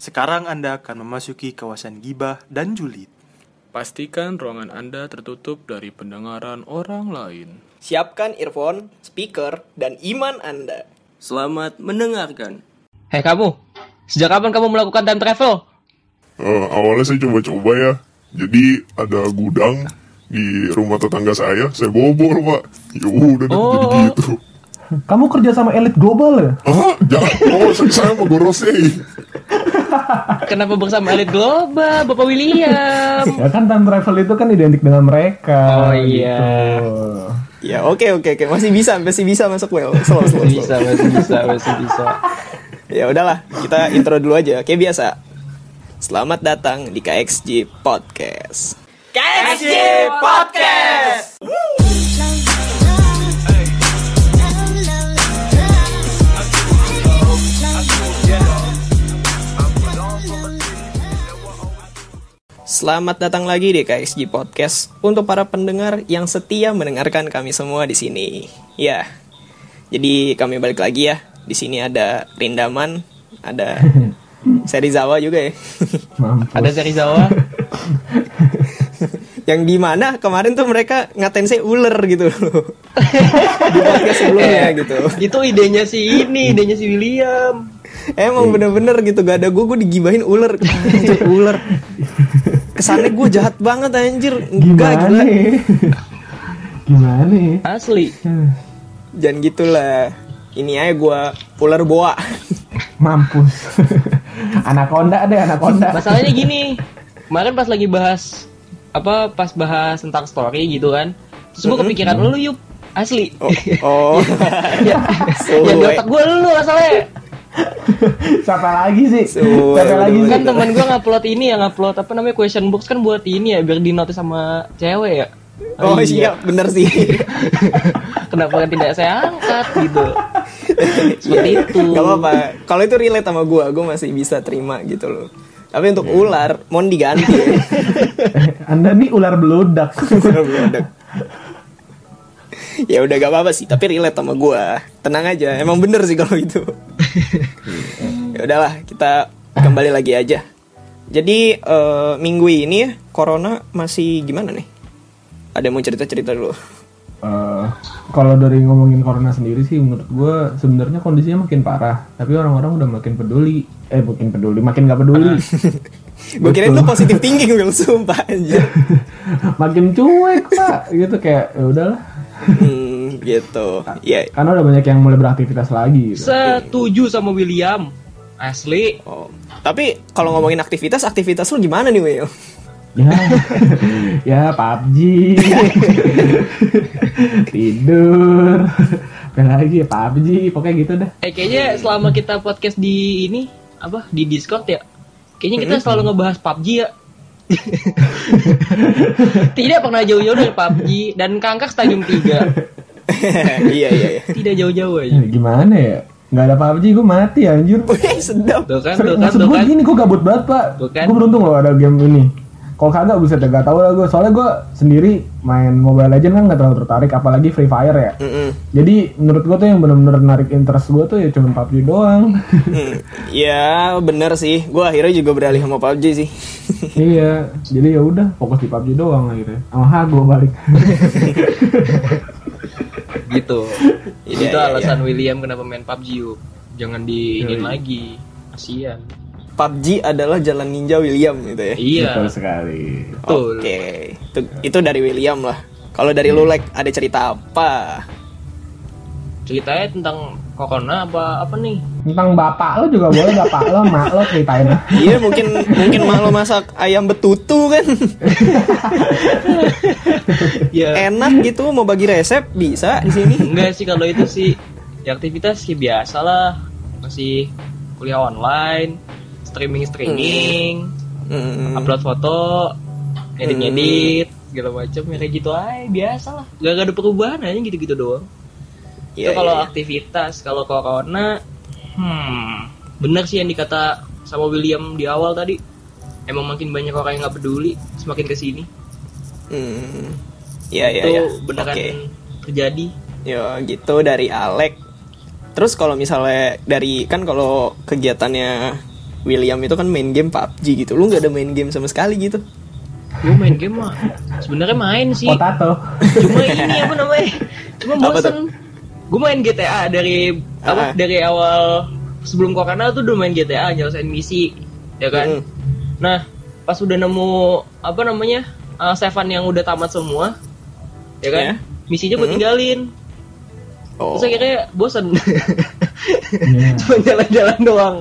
Sekarang Anda akan memasuki kawasan gibah dan julid. Pastikan ruangan Anda tertutup dari pendengaran orang lain. Siapkan earphone, speaker, dan iman Anda. Selamat mendengarkan. Hei kamu, sejak kapan kamu melakukan time travel? Eh, awalnya saya coba-coba ya. Jadi ada gudang di rumah tetangga saya, saya bobol pak. Ya udah deh, jadi Oh. gitu. Kamu kerja sama elit global ya? Ah, jangan, oh saya, saya sama Gorosei. Kenapa bersama elit global, Bapak William? Ya kan time travel itu kan identik dengan mereka. Oh, iya. gitu. Ya oke oke oke masih bisa masih bisa masuk well. Slow slow slow. bisa, masih bisa, masih bisa. Ya udahlah kita intro dulu aja kayak biasa. Selamat datang di KXG Podcast. KXG Podcast. Selamat datang lagi di KXG Podcast untuk para pendengar yang setia mendengarkan kami semua di sini. Ya, jadi kami balik lagi ya. Di sini ada Rindaman, ada Serizawa juga ya. Mampus. Ada Serizawa, yang di mana kemarin tuh mereka ngatain saya ular gitu loh. di podcast sebelumnya gitu. itu idenya si ini, idenya si William. Emang bener-bener gitu gak ada gue, gue digibahin ular ular Kesannya gue jahat banget anjir Enggak Gimana gila ya? Gimana ya? Asli. Jangan gitulah Ini aja gue ular boa Mampus. anaconda deh, anaconda. Masalahnya gini, kemarin pas lagi bahas apa pas bahas tentang story gitu kan, terus gue kepikiran lu yuk asli. Oh, oh. ya, ya di otak gue lu masalahnya. Siapa lagi sih? Siapa lagi sih? kan temen gue ngupload ini ya ngupload apa namanya question box kan buat ini ya biar di notice sama cewek ya. Oh iya. bener sih. Kenapa kan tidak saya angkat gitu. Seperti itu. Gak apa-apa. Kalau itu relate sama gue Gue masih bisa terima gitu loh. Tapi untuk ular Mohon diganti. Anda nih ular beludak. Ular beludak. ya udah gak apa-apa sih tapi relate sama gue tenang aja emang bener sih kalau itu ya udahlah kita kembali lagi aja. Jadi eh, minggu ini ya corona masih gimana nih? Ada yang mau cerita cerita dulu? Eh, kalau dari ngomongin corona sendiri sih menurut gue sebenarnya kondisinya makin parah. Tapi orang-orang udah makin peduli. Eh makin peduli makin nggak peduli. Gue kirain lu positif thinking Will sumpah aja makin cuek pak. Gitu kayak ya udahlah. Hmm, gitu. Ya. Karena udah banyak yang mulai beraktivitas lagi gitu. setuju sama William. Asli. Oh. tapi kalau ngomongin aktivitas aktivitas lu gimana nih Will ya. Ya PUBG tidur. Apa lagi ya PUBG pokoknya gitu dah. Eh kayaknya selama kita podcast di ini apa di Discord ya kayaknya kita selalu ngebahas PUBG ya. Tidak pernah jauh-jauh dari PUBG dan kangkak stadium 3 iya iya iya. Tidak jauh-jauh aja. Ya, gimana ya? Nggak ada PUBG gue mati anjir. Wih, sedap. Tuh kan Sering- tuh kan maksud tuh gue kan. gini gue gabut banget pak. Tuh kan. gue beruntung loh ada game ini. Kalau kagak bisa gak tau lah gue soalnya gue sendiri main Mobile Legend kan gak terlalu tertarik apalagi Free Fire ya. Mm-mm. jadi menurut gue tuh yang bener-bener narik interest gue tuh ya cuma PUBG doang. Hmm, ya bener sih. Gue akhirnya juga beralih sama PUBG sih. Iya jadi ya udah fokus di PUBG doang akhirnya. Sama Hago balik gitu. Itu iya, alasan William kenapa main PUBG yuk. Jangan diinin Yoi. lagi. Kasihan. PUBG adalah jalan ninja William gitu ya? Iya. Betul sekali. Oke, itu, itu dari William lah. Kalau dari lu like ada cerita apa? Ceritanya tentang corona apa apa nih? Tentang bapak lo juga boleh bapak lo mak lo ceritain. Iya mungkin mungkin malu masak ayam betutu kan? Ya. Enak gitu mau bagi resep bisa di sini. enggak sih kalau itu sih ya aktivitas sih biasa lah. Masih kuliah online streaming streaming Hmm, upload foto ngedit ngedit segala macam ya kayak gitu aja biasa lah. Gak, gak ada perubahan aja gitu gitu doang iya, itu kalau iya. aktivitas kalau corona hmm bener sih yang dikata sama William di awal tadi emang makin banyak orang yang nggak peduli semakin ke sini Hmm, Iya iya itu iya. beneran Oke. terjadi Ya gitu dari Alek. Terus kalau misalnya dari kan kalau kegiatannya William itu kan main game PUBG gitu. Lu nggak ada main game sama sekali gitu. gue main game mah sebenarnya main sih Potato. cuma ini apa namanya cuma Apa bosen gue main GTA dari Ah. apa dari awal sebelum corona tuh udah main GTA nyelesain misi ya kan Mm. nah pas udah nemu apa namanya uh, Seven yang udah tamat semua ya kan Ya. misinya gue Mm. tinggalin Oh. terus akhirnya bosen Iya. cuma jalan-jalan doang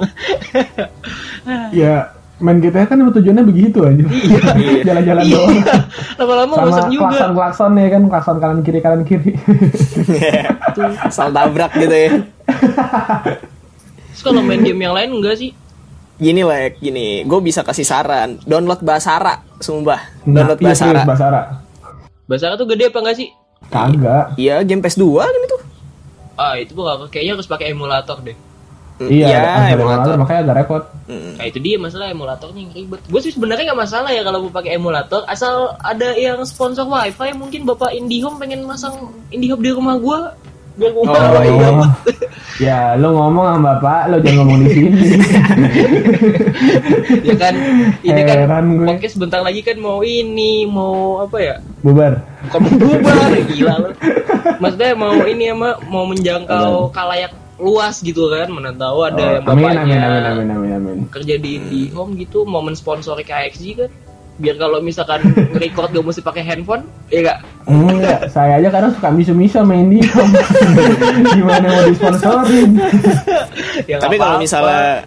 Ya, main GTA kan emang tujuannya begitu aja. Jalan-jalan iya doang. lama-lama Sama bosen juga klakson-klakson ya kan, klakson kanan kiri kanan kiri. Asal tabrak gitu ya. terus kalau main game yang lain enggak sih Gini lah, gini. Gue bisa kasih saran. Download Basara, sumpah. Nah, Download iya, serius, Basara. Basara. Basara tuh gede apa enggak sih Kagak. Iya, game PS2 kan itu. ah itu gua kayaknya harus pakai emulator deh Iya, Iya, ada emulator. emulator, makanya agak repot. Nah itu dia masalah emulatornya yang ribet. Gue sih sebenarnya nggak masalah ya kalau mau pakai emulator, asal ada yang sponsor wifi. Mungkin bapak IndiHome pengen masang IndiHome di rumah gue, biar gue Oh, iya. ya, lu ngomong sama bapak, lu jangan ngomong di sini. ya kan. Ini kan Heran gue. podcast bentar lagi kan mau ini, mau apa ya? Bubar. Bukan mau bubar, gila lo. Maksudnya mau ini ama mau menjangkau kalayak luas gitu kan, mana tahu ada yang Oh, amin, bapaknya amin, amin, amin, amin, amin. kerja di IndiHome gitu, mau mensponsori KXG kan. Biar kalau misalkan record gak mesti pakai handphone, ya gak? Enggak, saya aja kadang suka misu-misu main di home. Gimana mau disponsorin? Ya Tapi kalau misalnya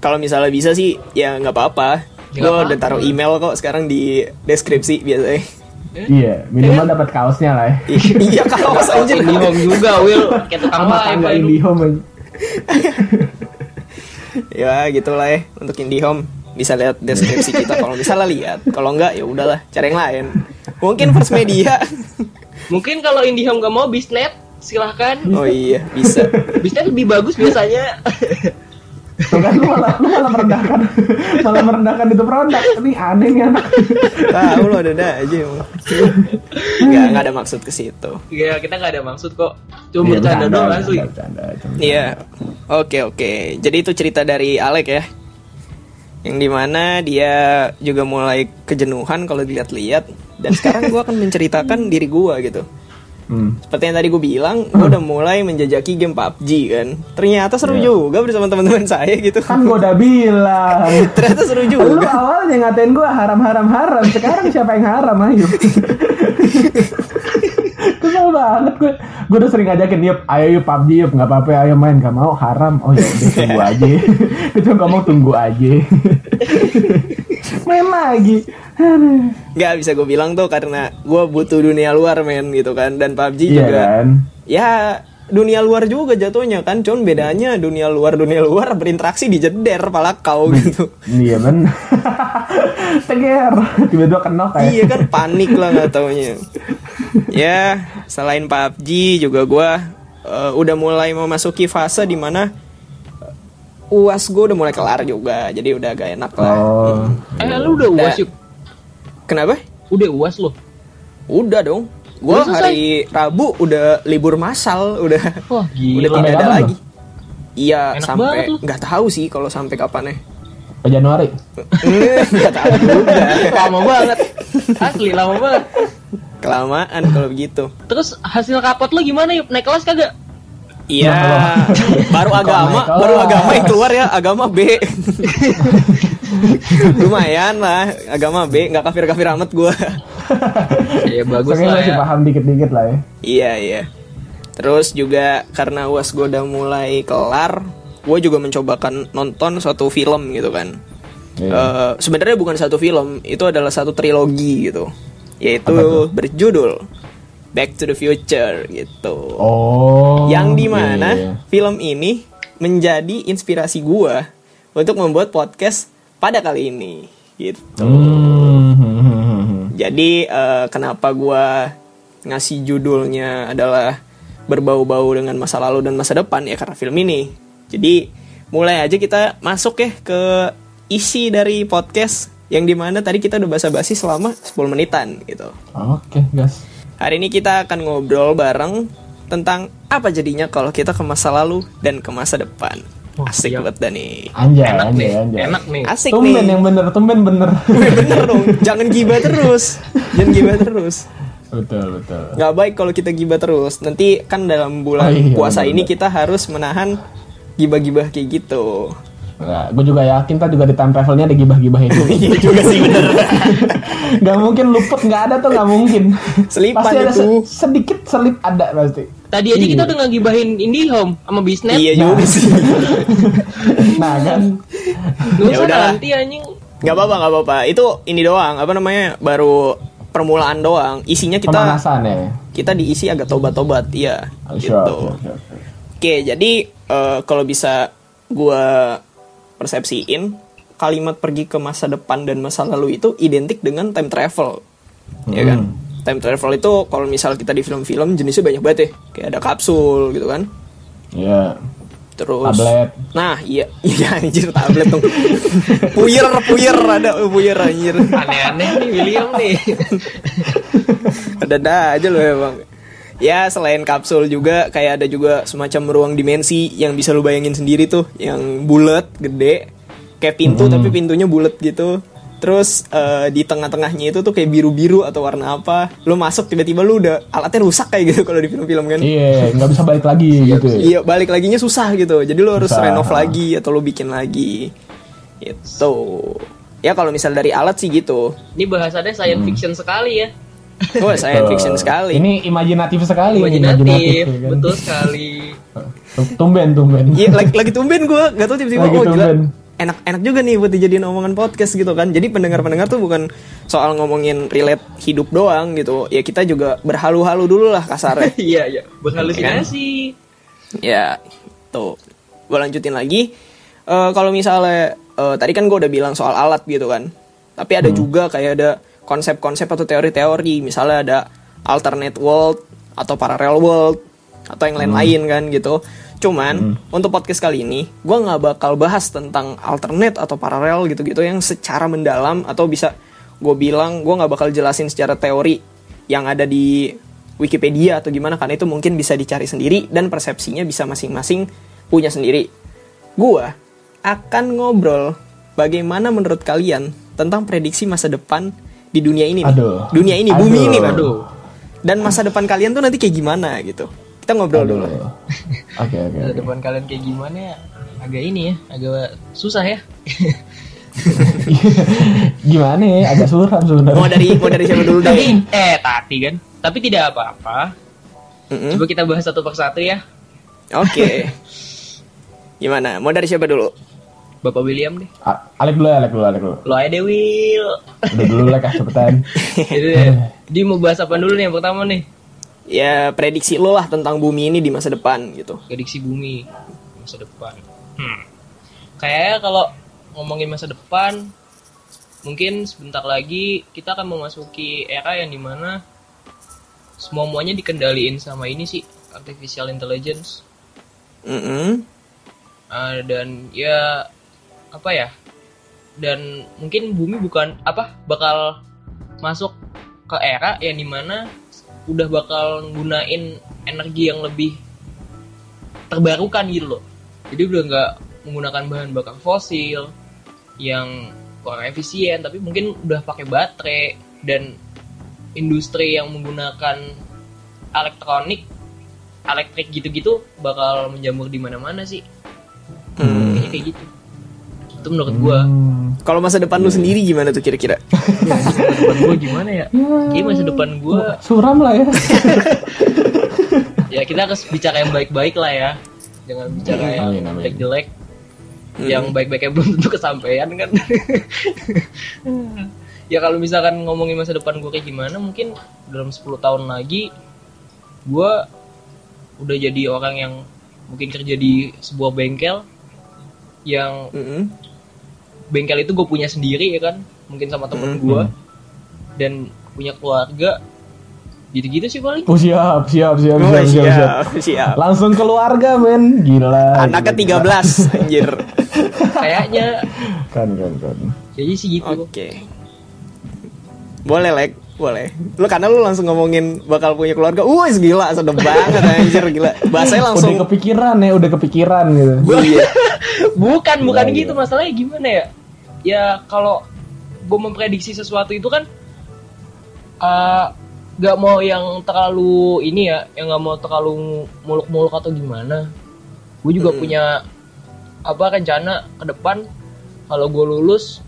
kalau misalnya bisa sih ya nggak apa-apa. Ya, Gue udah taruh email kok sekarang di deskripsi biasanya. Iya, minimal dapat kaosnya lah ya. iya kaos anjir. IndiHome juga, Will. Kayak tukang wifi. IndiHome aja. ya gitulah ya untuk IndiHome bisa lihat deskripsi kita kalau misalnya lihat kalau enggak ya udahlah cari yang lain mungkin first media Mungkin kalau IndiHome gak mau bisnet, silahkan. oh iya bisa Bisnet lebih bagus biasanya. Tuh kan lu malah, lu malah merendahkan malah merendahkan itu produk. Ini aneh nih anak. tahu lo ada ada aja emang. nggak nggak ada maksud ke situ ya kita gak ada maksud kok. Cuma Iya, bercanda doang asli. Iya, oke oke. Jadi itu cerita dari Alek ya, yang di mana dia juga mulai kejenuhan kalau dilihat-lihat. Dan sekarang gue akan menceritakan diri gue gitu. Hmm. Seperti yang tadi gue bilang, gue udah mulai menjajaki game PUBG kan. Ternyata seru juga bersama teman-teman saya gitu. Kan gua udah bilang. Ternyata seru Lu juga. awalnya ngatain gua haram-haram haram. Sekarang siapa yang haram ayo. Kesel banget gue. Gue udah sering ngajakin yuk, ayo yuk PUBG yuk, nggak apa-apa, ayo main, gak mau haram. Oh ya tunggu aja. Gue cuma ngomong tunggu aja. Main lagi. Aduh. Gak bisa gue bilang tuh karena gue butuh dunia luar men gitu kan. Dan PUBG Iya juga. kan? Ya dunia luar juga jatuhnya kan. Cuman bedanya dunia luar dunia luar berinteraksi di jeder pala kau gitu. Iya ben. Teger. Tiba-tiba kenok kayak. iya kan panik lah nggak taunya. ya selain PUBG juga gue eh, udah mulai memasuki fase di mana uas gue udah mulai kelar juga. Jadi udah agak enak lah. Oh. Eh lu udah uas yuk. Kenapa? Udah uas lo. Udah dong. Gue Udah hari Rabu udah libur masal, udah Wah udah gila. tidak ada kapan lagi. Iya Enak sampai nggak tahu sih kalau sampai kapan ya. Ke Januari. Nggak tahu juga. lama banget. Asli lama banget. Kelamaan kalau begitu. Terus hasil rapot lo gimana yuk? Naik kelas kagak? Iya, baru agama, baru kelas? agama yang keluar ya, agama B. Lumayan lah, agama B, nggak kafir-kafir amat gua. Iya bagus Soalnya lah masih ya. paham dikit-dikit lah ya. iya iya. Terus juga karena uas gue udah mulai kelar, gue juga mencobakan nonton suatu film gitu kan. Eh, Sebenarnya bukan satu film, itu adalah satu trilogi gitu, yaitu berjudul Back to the Future gitu. Oh. yang di mana iya, iya. film ini menjadi inspirasi gua untuk membuat podcast pada kali ini gitu. Hmm. Jadi eh, kenapa gua ngasih judulnya adalah berbau-bau dengan masa lalu dan masa depan ya karena film ini. Jadi mulai aja kita masuk ya ke isi dari podcast yang di mana tadi kita udah basa-basi selama 10 menitan gitu. Oke, gas. Hari ini kita akan ngobrol bareng tentang apa jadinya kalau kita ke masa lalu dan ke masa depan. Asik Iya. banget dah nih. Anjay, enak anjay, nih anjay. enak nih Asik Tumben nih. yang bener, tumben bener. Bener dong. Jangan gibah terus. Jangan gibah terus. betul, betul. Nggak baik kalau kita gibah terus. Nanti kan dalam bulan Oh iya, puasa bener, ini kita harus menahan gibah-gibah kayak gitu. Nah, gue juga yakin kan juga di time travelnya ada gibah-gibah itu. Iya juga sih bener. gak mungkin luput, nggak ada tuh nggak mungkin. Selipan pasti ada itu. se- sedikit selip ada pasti. tadi aja kita udah ngegibahin IndiHome sama Bisnet iya juga sih. Nah kan, Gak Ya udah. nanti anjing Gak apa-apa, gak apa-apa. Itu ini doang. Apa namanya? Baru permulaan doang. Isinya kita pemanasan ya. kita diisi agak tobat-tobat, iya. Oh, Gitu. sure, sure, sure, sure. Oke, jadi eh, kalau bisa gua persepsiin kalimat pergi ke masa depan dan masa lalu itu identik dengan time travel. Ya kan? Hmm. Time travel itu kalau misal kita di film-film jenisnya banyak banget ya. Kayak ada kapsul gitu kan. Iya. Terus Tablet. Nah, iya, iya anjir tablet dong. puyer, puyer ada puyer anjir. aneh-aneh nih William nih Ada-ada aja loh emang. Ya selain kapsul juga kayak ada juga semacam ruang dimensi yang bisa lu bayangin sendiri tuh, yang bulat, gede, kayak pintu tapi pintunya bulat gitu. Terus eh, di tengah-tengahnya itu tuh kayak biru-biru atau warna apa. Lu masuk tiba-tiba lu udah alatnya rusak kayak gitu kalau di film-film kan. Iya, nggak bisa balik lagi gitu. ya. Iya, balik laginya susah gitu. Jadi lu harus Susah. renov lagi atau lu bikin lagi. Itu. Ya kalau misal dari alat sih gitu. ini bahasannya science fiction sekali ya Oh, science fiction sekali. Ini imajinatif sekali. imajinatif ya kan? betul sekali Tumben, tumben. Iya, lagi, lagi tumben gue, gak tau tiba-tiba Lagi oh gila, enak-enak juga nih buat dijadiin omongan podcast gitu kan. Jadi pendengar-pendengar tuh bukan soal ngomongin relate hidup doang gitu. Ya kita juga berhalu-halu dulu lah kasarnya. iya iya berhalusinasi ya, tuh. Gue lanjutin lagi. Eh, kalau misalnya eh, tadi kan gue udah bilang soal alat gitu kan. Tapi ada juga kayak ada konsep-konsep atau teori-teori. Misalnya ada alternate world atau parallel world atau yang lain-lain kan gitu. Cuman untuk podcast kali ini gue nggak bakal bahas tentang alternate atau paralel gitu-gitu yang secara mendalam atau bisa gue bilang gue nggak bakal jelasin secara teori yang ada di Wikipedia atau gimana karena itu mungkin bisa dicari sendiri dan persepsinya bisa masing-masing punya sendiri. Gua akan ngobrol bagaimana menurut kalian tentang prediksi masa depan di dunia ini nih. Aduh. Dunia ini, bumi Aduh. ini, aduh. Dan masa depan kalian tuh nanti kayak gimana gitu. Kita ngobrol dulu. Aduh. Oke, oke. Masa depan kalian kayak gimana ya agak ini ya agak susah ya Gimana ya? Agak suram Mau sebenarnya. dari mau dari siapa dulu tapi deh? eh tati kan tapi tidak apa-apa Mm-mm. coba kita bahas satu persatu ya Oke. Gimana? Mau dari siapa dulu? Bapak William deh A- Alek dulu, ya, Alek dulu, Alek dulu. lo aja deh Will Udah dulu lah, kah, cepetan. Jadi deh, dia mau bahas apa dulu nih yang pertama nih Ya prediksi lo lah tentang bumi ini di masa depan gitu. prediksi bumi masa depan hmm. kayaknya kalau ngomongin masa depan mungkin sebentar lagi kita akan memasuki era yang di mana semua muanya dikendaliin sama ini sih artificial intelligence Mm-mm. Uh, dan ya apa ya dan mungkin bumi bukan apa bakal masuk ke era yang di mana udah bakal gunain energi yang lebih terbarukan gitu loh. Jadi udah nggak menggunakan bahan bakar fosil yang kurang efisien tapi mungkin udah pakai baterai dan industri yang menggunakan elektronik elektrik gitu-gitu bakal menjamur di mana-mana sih. Hmm. kayaknya kayak gitu itu menurut gua Hmm. Kalau masa depan lu sendiri gimana tuh kira-kira? masa depan gua gimana ya Kayaknya masa depan gua Suram lah ya. ya kita harus bicara yang baik-baik lah ya jangan bicara yang jelek-jelek yang baik-baiknya belum tentu kesampaian kan ya kalau misalkan ngomongin masa depan gue kayak gimana mungkin dalam 10 tahun lagi gue udah jadi orang yang mungkin kerja di sebuah bengkel yang Mm-mm. Bengkel itu gue punya sendiri ya kan mungkin sama temen gue dan punya keluarga gitu-gitu sih paling Oh siap, siap, siap, Oh, siap, siap, siap. siap, siap. Langsung keluarga men, gila. Anaknya gila, 13 anjir. kayaknya Kan, kan, kan. jadi sih gitu Oke. Boleh, Lek. boleh. Lu karena lu langsung ngomongin bakal punya keluarga. Wih, gila, sedep banget anjir gila. Bahasanya langsung Udah kepikiran ya, udah kepikiran gitu. Iya. bukan bukan Iya, gitu iya. masalahnya gimana ya ya kalau gue memprediksi sesuatu itu kan eh, nggak mau yang terlalu ini ya yang nggak mau terlalu muluk-muluk atau gimana. Gue juga punya apa rencana ke depan. Kalau gue lulus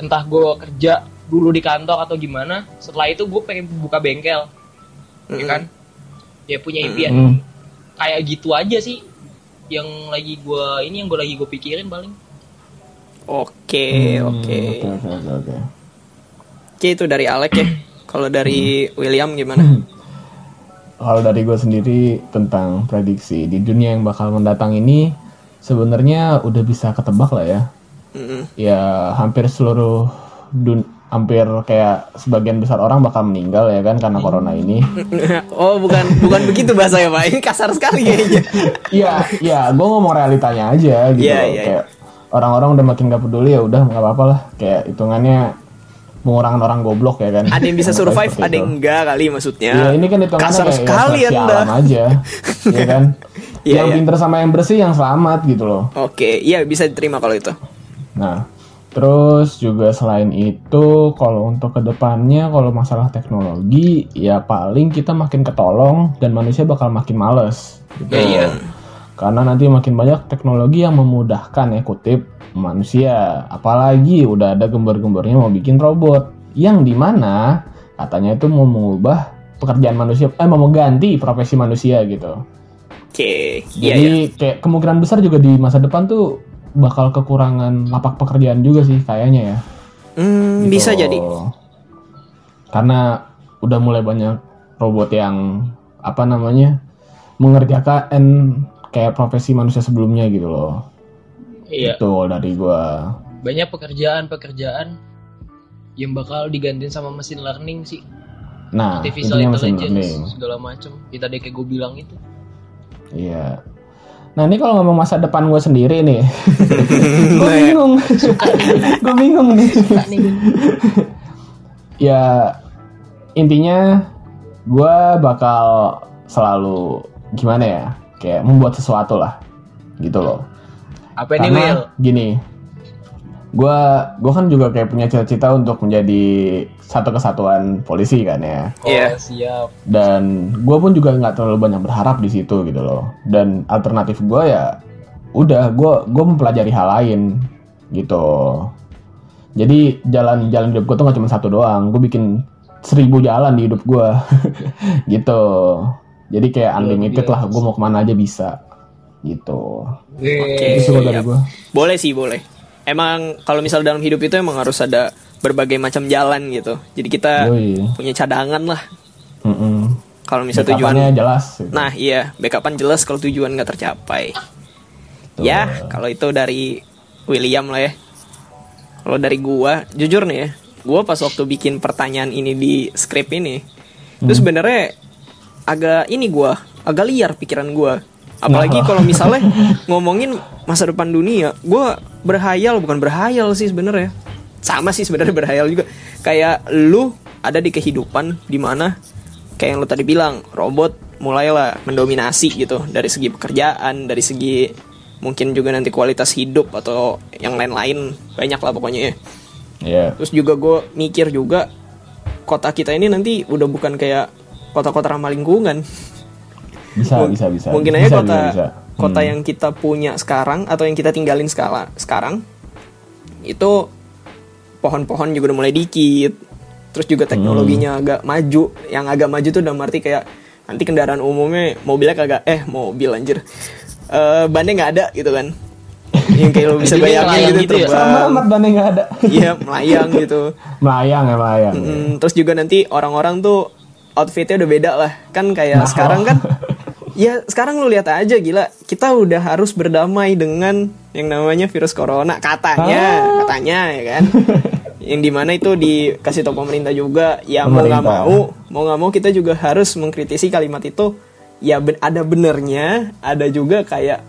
entah gue kerja dulu di kantor atau gimana setelah itu gue pengen buka bengkel. Ya kan? Ya punya impian. Hmm. kayak gitu aja sih yang lagi gue ini yang gue lagi gue pikirin paling Oke, oke. Hmm, Oke, oke, oke, oke. Oke, itu dari Alek ya. Kalau dari William gimana? Kalau dari gue sendiri tentang prediksi di dunia yang bakal mendatang ini sebenarnya udah bisa ketebak lah ya. Mm-mm. Ya hampir seluruh dun hampir kayak sebagian besar orang bakal meninggal ya kan karena corona ini. oh, bukan bukan begitu bahasanya, Pak. Ini kasar sekali kayaknya. Iya, iya, gue ngomong realitanya aja gitu. Iya, loh. iya, Kayak orang-orang udah makin gak peduli ya udah nggak apa-apa lah. Kayak hitungannya pengurangan orang goblok ya kan. Ada yang bisa survive, ada yang enggak kali maksudnya. Iya ini kan hitungannya kasar kayak sekali ya, seleksi Anda. alam aja, ya kan? Iya, yang iya. pinter sama yang bersih yang selamat gitu loh. Oke, iya bisa diterima kalau itu. Nah, terus juga selain itu, kalau untuk ke depannya, kalau masalah teknologi, ya paling kita makin ketolong dan manusia bakal makin males. Gitu. Iya. Karena nanti makin banyak teknologi yang memudahkan ya kutip manusia. Apalagi udah ada gembar-gembarnya mau bikin robot yang di mana katanya itu mau mengubah pekerjaan manusia, eh mau mengganti profesi manusia gitu. Oke, iya Jadi iya. kayak kemungkinan besar juga di masa depan tuh bakal kekurangan lapak pekerjaan juga sih kayaknya ya. Hmm, Gitu. bisa jadi. Karena udah mulai banyak robot yang apa namanya mengerjakan kayak profesi manusia sebelumnya gitu loh. iya Itu dari gua. banyak pekerjaan-pekerjaan yang bakal digantiin sama mesin learning sih Nah, artificial intelligence learning. segala macem kita deh kayak gue bilang itu Iya. Nah ini kalau ngomong masa depan gue sendiri nih, gue bingung, gue bingung nih. ya intinya gue bakal selalu gimana ya, kayak membuat sesuatu lah, gitu loh. apa ini Will? Karena gini, gue gue kan juga kayak punya cita-cita untuk menjadi satu kesatuan polisi kan ya oh Iya. siap dan gue pun juga nggak terlalu banyak berharap di situ gitu loh dan alternatif gue ya udah gue gue mempelajari hal lain gitu jadi jalan-jalan hidup gue tuh nggak cuma satu doang gue bikin seribu jalan di hidup gue gitu jadi kayak unlimited lah gue mau ke mana aja bisa gitu itu sih dari gue Boleh sih, boleh. Emang kalau misal dalam hidup itu emang harus ada berbagai macam jalan gitu. Jadi kita Yoi. punya cadangan lah. Mm-mm. Kalau misal tujuan jelas gitu. Nah iya, backupan jelas kalau tujuan nggak tercapai. Tuh. Ya, kalau itu dari William lah ya. Kalau dari gua, jujur nih ya, gua pas waktu bikin pertanyaan ini di skrip ini, itu sebenarnya agak ini gua, agak liar pikiran gua. Apalagi kalau misalnya ngomongin masa depan dunia, gua berhayal bukan berhayal sih sebenarnya. Sama sih sebenarnya berhayal juga. Kayak lu ada di kehidupan di mana kayak yang lu tadi bilang robot mulailah mendominasi gitu dari segi pekerjaan dari segi mungkin juga nanti kualitas hidup atau yang lain-lain banyak lah pokoknya ya Iya. terus juga gue mikir juga kota kita ini nanti udah bukan kayak kota-kota ramah lingkungan bisa bisa bisa. mungkin Bisa, aja kota bisa, bisa. kota Hmm. yang kita punya sekarang atau yang kita tinggalin skala sekarang itu pohon-pohon juga udah mulai dikit. Terus juga teknologinya Hmm. agak maju. Yang agak maju tuh udah arti kayak nanti kendaraan umumnya mobilnya kagak eh mobil anjir. Eh bannya nggak ada gitu kan. Yang kayak lo bisa bayangin gitu, gitu ya? sama terbang. Amat dan nggak ada. Iya melayang gitu. Melayang ya melayang. Mm, terus juga nanti orang-orang tuh outfitnya udah beda lah. Kan kayak sekarang kan ya sekarang lu lihat aja gila. Kita udah harus berdamai dengan yang namanya virus corona katanya katanya ya kan? Yang di mana itu dikasih tau pemerintah juga ya mau nggak Pemerintah. mau mau nggak mau kita juga harus mengkritisi kalimat itu. Ya ben- ada benernya ada juga kayak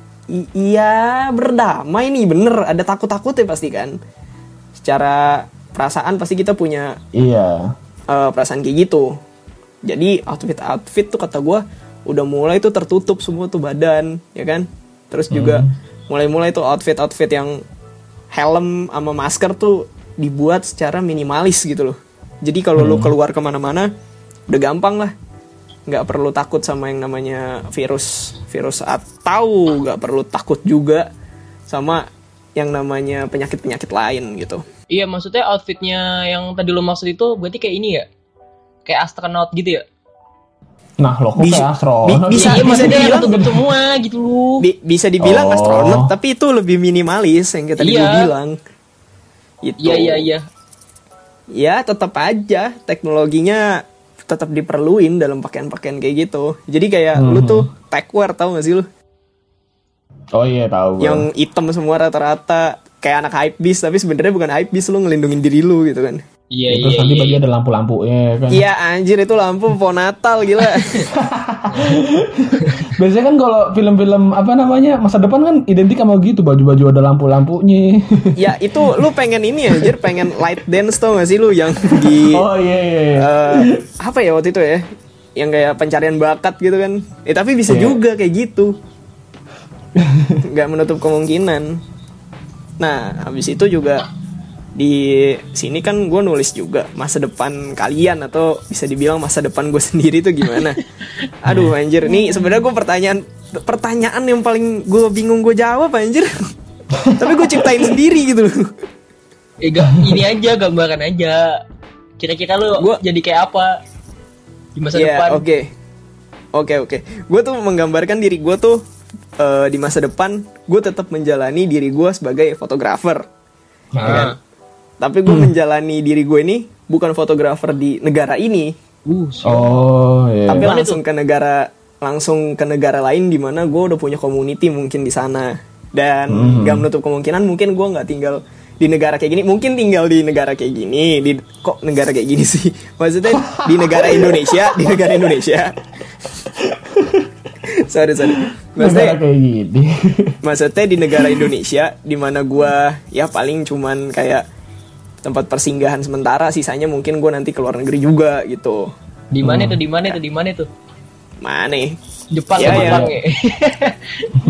iya berdamai nih bener. Ada takut takutnya pasti kan. Secara perasaan pasti kita punya iya. eh, perasaan kayak gitu jadi outfit outfit tuh kata gue udah mulai tuh tertutup semua tuh badan ya kan? Terus juga mulai-mulai tuh outfit outfit yang helm sama masker tuh dibuat secara minimalis gitu loh. Jadi kalau lu keluar ke mana-mana udah gampang lah. Nggak perlu takut sama yang namanya virus virus atau nggak perlu takut juga sama yang namanya penyakit penyakit lain gitu. Iya maksudnya outfitnya yang tadi lo maksud itu berarti kayak ini ya? Kayak astronaut gitu ya? Nah, lo kok Bisa- kayak astronot? bi- bisa- iya, maksudnya dibilang- tutup semua gitu lu. Bi- bisa dibilang Oh. astronot tapi itu lebih minimalis yang kita tadi Iya. gue bilang gitu Iya iya iya. ya tetap aja teknologinya tetap diperluin dalam pakaian-pakaian kayak gitu jadi kayak lu tuh techwear tau gak sih lu Oh iya tahu. gua. yang hitam semua rata-rata kayak anak hype beast tapi sebenarnya bukan hype beast lu ngelindungin diri lu gitu kan Iya Terus iya nanti iya. bagi ada lampu-lampunya kan. iya anjir itu lampu pohon Natal gila Biasanya kan kalau film-film apa namanya masa depan kan identik sama gitu baju-baju ada lampu-lampunya. ya itu lu pengen ini anjir pengen light dance tau gak sih lu yang di oh iya iya. iya. eh, apa ya waktu itu ya yang kayak pencarian bakat gitu kan eh tapi bisa Iya. juga kayak gitu nggak menutup kemungkinan nah habis itu juga di sini kan gue nulis juga masa depan kalian atau bisa dibilang masa depan gue sendiri tuh gimana aduh anjir nih sebenarnya gue pertanyaan pertanyaan yang paling gue bingung gue jawab anjir tapi gue ciptain sendiri gitu loh Eh, ga- ini aja gambaran aja. Kira-kira lu Gua- jadi kayak apa di masa Iya, depan? Oke, oke, oke. Gue tuh menggambarkan diri gue tuh eh, di masa depan, gue tetap menjalani diri gue sebagai fotografer. ya kan? Tapi gue menjalani diri gue ini bukan fotografer di negara ini, Uh, Oh iya. tapi langsung ke negara langsung ke negara lain di mana gue udah punya community mungkin di sana. Dan gak menutup kemungkinan mungkin gue nggak tinggal di negara kayak gini. Mungkin tinggal di negara kayak gini di kok negara kayak gini sih? Maksudnya di negara Indonesia di negara Indonesia. Sorry sorry. Negara maksudnya kayak gini. maksudnya di negara Indonesia di mana gua ya paling cuman kayak tempat persinggahan sementara sisanya mungkin gua nanti ke luar negeri juga gitu di mana tuh? Di mana tuh? Di mana tuh? mana? Jepang Iya, ya. Jepang ya.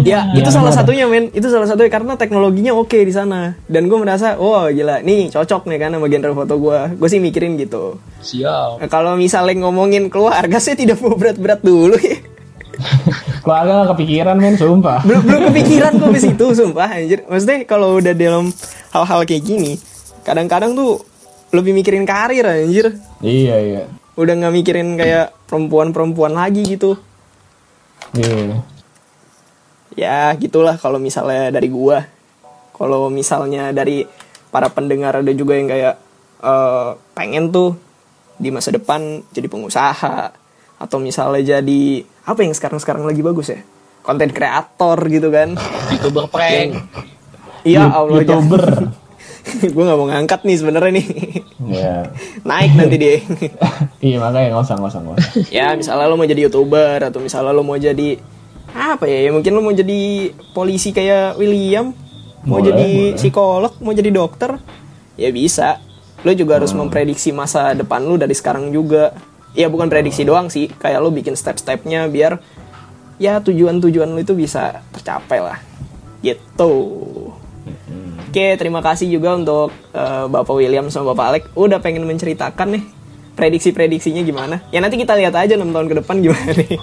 Ya, itu salah satunya, men. Itu salah satunya karena teknologinya oke di sana. Dan gue merasa, wah gila, nih cocok nih kan sama genre foto gue. Gue sih mikirin gitu. Siap. Nah, kalau misalnya ngomongin keluarga, saya tidak mau berat-berat dulu ya. Keluarga gak kepikiran men, sumpah. belum belum kepikiran gue ke situ, sumpah anjir. Maksudnya kalau udah dalam hal-hal kayak gini, kadang-kadang tuh lebih mikirin karir anjir. Iya iya. Udah nggak mikirin kayak perempuan-perempuan lagi gitu. Iya. ya gitulah kalau misalnya dari gua kalau misalnya dari para pendengar ada juga yang kayak eh, pengen tuh di masa depan jadi pengusaha atau misalnya jadi apa yang sekarang sekarang lagi bagus ya konten kreator gitu kan Youtuber prank. iya Allah youtuber. gue nggak mau ngangkat nih sebenarnya nih. Iya. naik nanti dia. Iya makanya nggak usah nggak usah nggak usah. ya misalnya lo mau jadi youtuber atau misalnya lo mau jadi apa ya, ya mungkin lo mau jadi polisi kayak William mau Boleh, jadi boleh. psikolog mau jadi dokter ya bisa. Lo juga harus memprediksi masa depan lo dari sekarang juga. Ya bukan prediksi doang sih kayak lo bikin step-stepnya biar ya tujuan-tujuan lo itu bisa tercapai lah. Gitu Oke, terima kasih juga untuk eh, Bapak William sama Bapak Alek udah pengen menceritakan nih prediksi-prediksinya gimana. Ya nanti kita lihat aja 6 tahun ke depan gimana nih.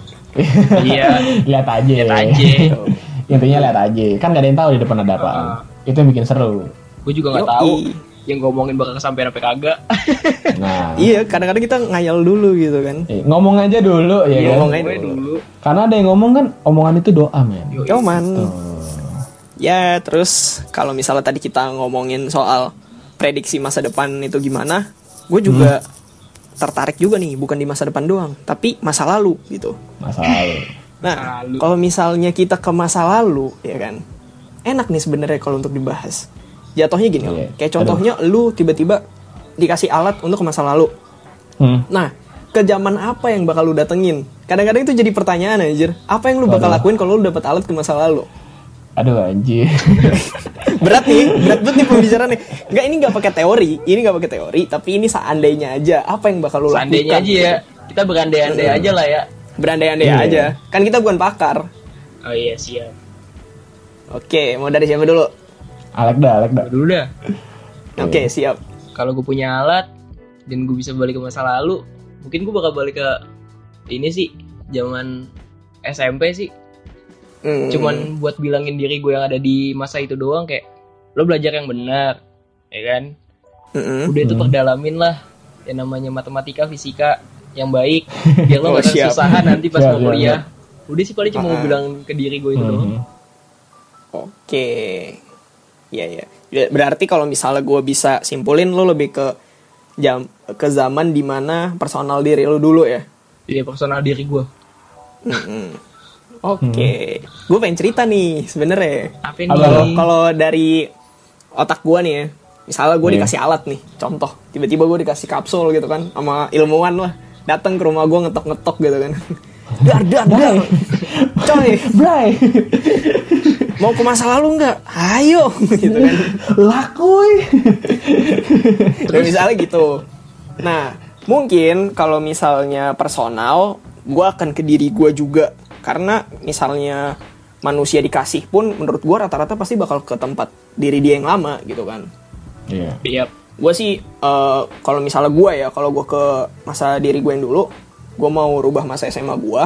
Iya. lihat aja. Lihat aja. Intinya lihat aja. Kan gak ada yang tahu di depan ada apaan. Itu yang bikin seru. Gue juga nggak tahu yang ngomongin bakal kesampean apa kagak. Nah. Iya, kadang-kadang kita ngayal dulu gitu kan. eh, ngomong aja dulu ya Iya, kan. ngomong aja dulu. dulu. Karena ada yang ngomong kan omongan itu doa men. Cuman ya terus kalau misalnya tadi kita ngomongin soal prediksi masa depan itu gimana, gue juga tertarik juga nih bukan di masa depan doang, tapi masa lalu gitu. Masa lalu. Nah, kalau misalnya kita ke masa lalu, ya kan, enak nih sebenarnya kalau untuk dibahas. Jatuhnya gini, loh. kayak contohnya lu tiba-tiba dikasih alat untuk ke masa lalu. Hmm. Nah, ke zaman apa yang bakal lu datengin? Kadang-kadang itu jadi pertanyaan anjir. Apa yang lu bakal lakuin kalau lu dapat alat ke masa lalu? Aduh anjir. berat nih berat banget nih pembicaraan nih nggak ini nggak pakai teori ini nggak pakai teori tapi ini seandainya aja apa yang bakal lu lakukan Seandainya aja ya. Kita berandai-andai aja lah ya. berandai-andai Iya. aja kan kita bukan pakar Oh iya siap. oke mau dari siapa dulu Alek dah, Alek dah. Dulu dah. oke siap Kalau gue punya alat dan gue bisa balik ke masa lalu, mungkin gue bakal balik ke ini sih zaman SMP sih. Hmm. Cuman buat bilangin diri gue yang ada di masa itu doang kayak lo belajar yang benar, ya kan? Mm-mm. Udah itu perdalamin lah yang namanya matematika, fisika yang baik biar lo Oh, gak kesusahan nanti pas mau kuliah. Udah sih paling cuma mau Ah. bilang ke diri gue itu doang. Mhm. Oke. Iya ya. Berarti kalau misalnya gue bisa simpulin lo lebih ke jam ke zaman di mana personal diri lo dulu ya. Iya personal diri gue. Mm-mm. Oke. Gue pengen cerita nih sebenernya. Kalau kalau dari otak gue nih ya. Misalnya gue Iya. dikasih alat nih, contoh. Tiba-tiba gue dikasih kapsul gitu kan, sama ilmuwan lah. Datang ke rumah gue ngetok-ngetok gitu kan. Dar, dar, dar. Coy, Bray, mau ke masa lalu nggak? Ayo, gitu kan. lakuy. Ya, misalnya gitu. Nah, mungkin kalau misalnya personal, gue akan ke diri gue juga. Karena misalnya manusia dikasih pun, menurut gue rata-rata pasti bakal ke tempat diri dia yang lama gitu kan. Iya. Iya. Gue sih, eh, kalau misalnya gue ya, kalau gue ke masa diri gue yang dulu, gue mau rubah masa SMA gue,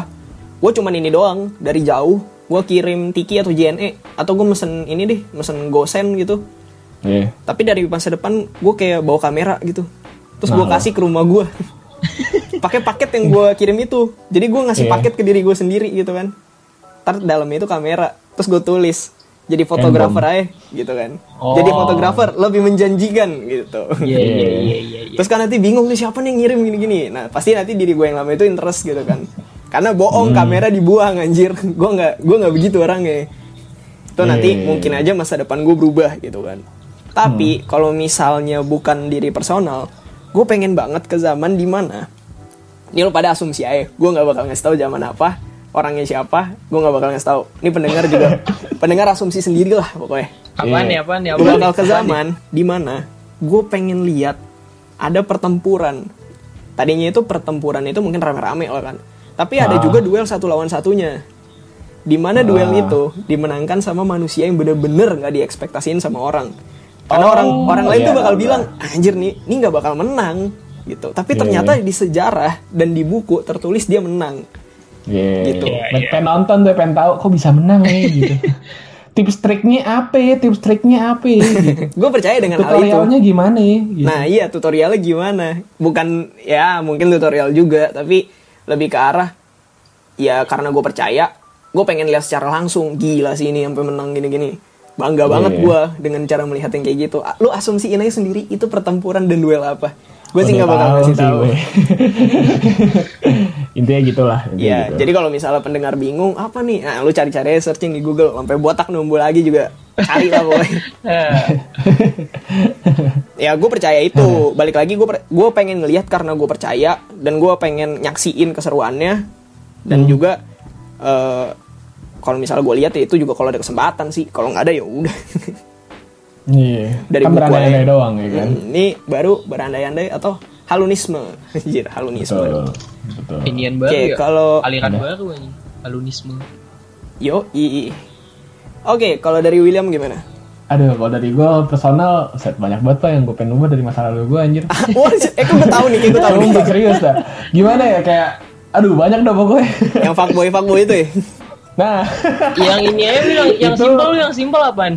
gue cuman ini doang, dari jauh, gue kirim Tiki atau JNE, atau gue mesen ini deh, mesen GoSend gitu. Iya. Tapi dari masa depan gue kayak bawa kamera gitu. Terus gue Nah. kasih ke rumah gue. Pakai paket yang gue kirim itu. Jadi gue ngasih Iya. paket ke diri gue sendiri gitu kan. Ntar dalamnya itu kamera. Terus gue tulis. Jadi fotografer aja gitu kan. Oh. Jadi fotografer lebih menjanjikan gitu. Iya iya iya iya. iya. Terus kan nanti bingung nih siapa nih yang ngirim gini-gini. Nah pasti nanti diri gue yang lama itu interest gitu kan. Karena bohong Hmm. kamera dibuang anjir. Gue nggak gue nggak begitu orangnya. Itu nanti Iya. mungkin aja masa depan gue berubah gitu kan. Tapi Hmm. kalau misalnya bukan diri personal, gue pengen banget ke zaman di mana ini lo pada asumsi aja, gue nggak bakal ngasih tahu zaman apa, orangnya siapa, gue nggak bakal ngasih tahu. Ini pendengar juga, pendengar asumsi sendiri lah pokoknya. Apaan Iya. nih apaan nih Gue bakal ke zaman di mana gue pengen lihat ada pertempuran. Tadinya itu pertempuran itu mungkin rame-rame lah kan. Tapi ada Ah. juga duel satu lawan satunya. Di mana duel Ah. itu dimenangkan sama manusia yang bener-bener nggak diekspektasiin sama orang. Karena Oh, orang orang lain tuh bakal iya. bilang anjir nih, ini nggak bakal menang gitu. Tapi Iya, ternyata iya. di sejarah dan di buku tertulis dia menang. Iya. Gitu. Pengen pengen nonton tuh, pengen tahu kok bisa menang ya gitu. tips triknya apa ya? Tips triknya apa ya? Gitu. Gue percaya dengan hal itu. Tutorialnya gimana ya? Gitu. Nah iya tutorialnya gimana? Bukan ya mungkin tutorial juga, tapi lebih ke arah ya karena gue percaya, gue pengen lihat secara langsung gila sih ini sampai menang gini-gini. Bangga banget Iya. gue dengan cara melihat yang kayak gitu. Lu asumsiin aja sendiri itu pertempuran dan duel apa? Gue sih nggak bakal ngasih sih tahu. intinya gitulah. intinya Iya, gitu. jadi kalau misalnya pendengar bingung apa nih, nah, lu cari-cari searching di Google sampai botak numbuh lagi juga cari lah pokoknya. ya gue percaya itu balik lagi gue gue pengen ngelihat karena gue percaya dan gue pengen nyaksiin keseruannya dan juga eh, kalau misalnya gue lihat ya itu juga kalau ada kesempatan sih kalau nggak ada ya udah Iya. dari kan buku berandai-andai doang ya kan. Hmm, ini baru berandai-andai atau halunisme Anjir, halunisme Betul. Betul. Inian baru Oke, ya. kalau- aliran Ada. baru ini. Alunisme. yo i oke kalau dari William gimana Aduh, kalau dari gue personal, set banyak banget pak yang gue pengen ubah dari masa lalu gue anjir. Wah, eh kok gue tahu nih, kayak gue tahu nih. Serius dah. Gimana ya kayak, aduh banyak dah pokoknya. Yang fuckboy fuckboy itu ya. Nah, yang ini aja bilang yang Itu- simpel yang simpel apaan?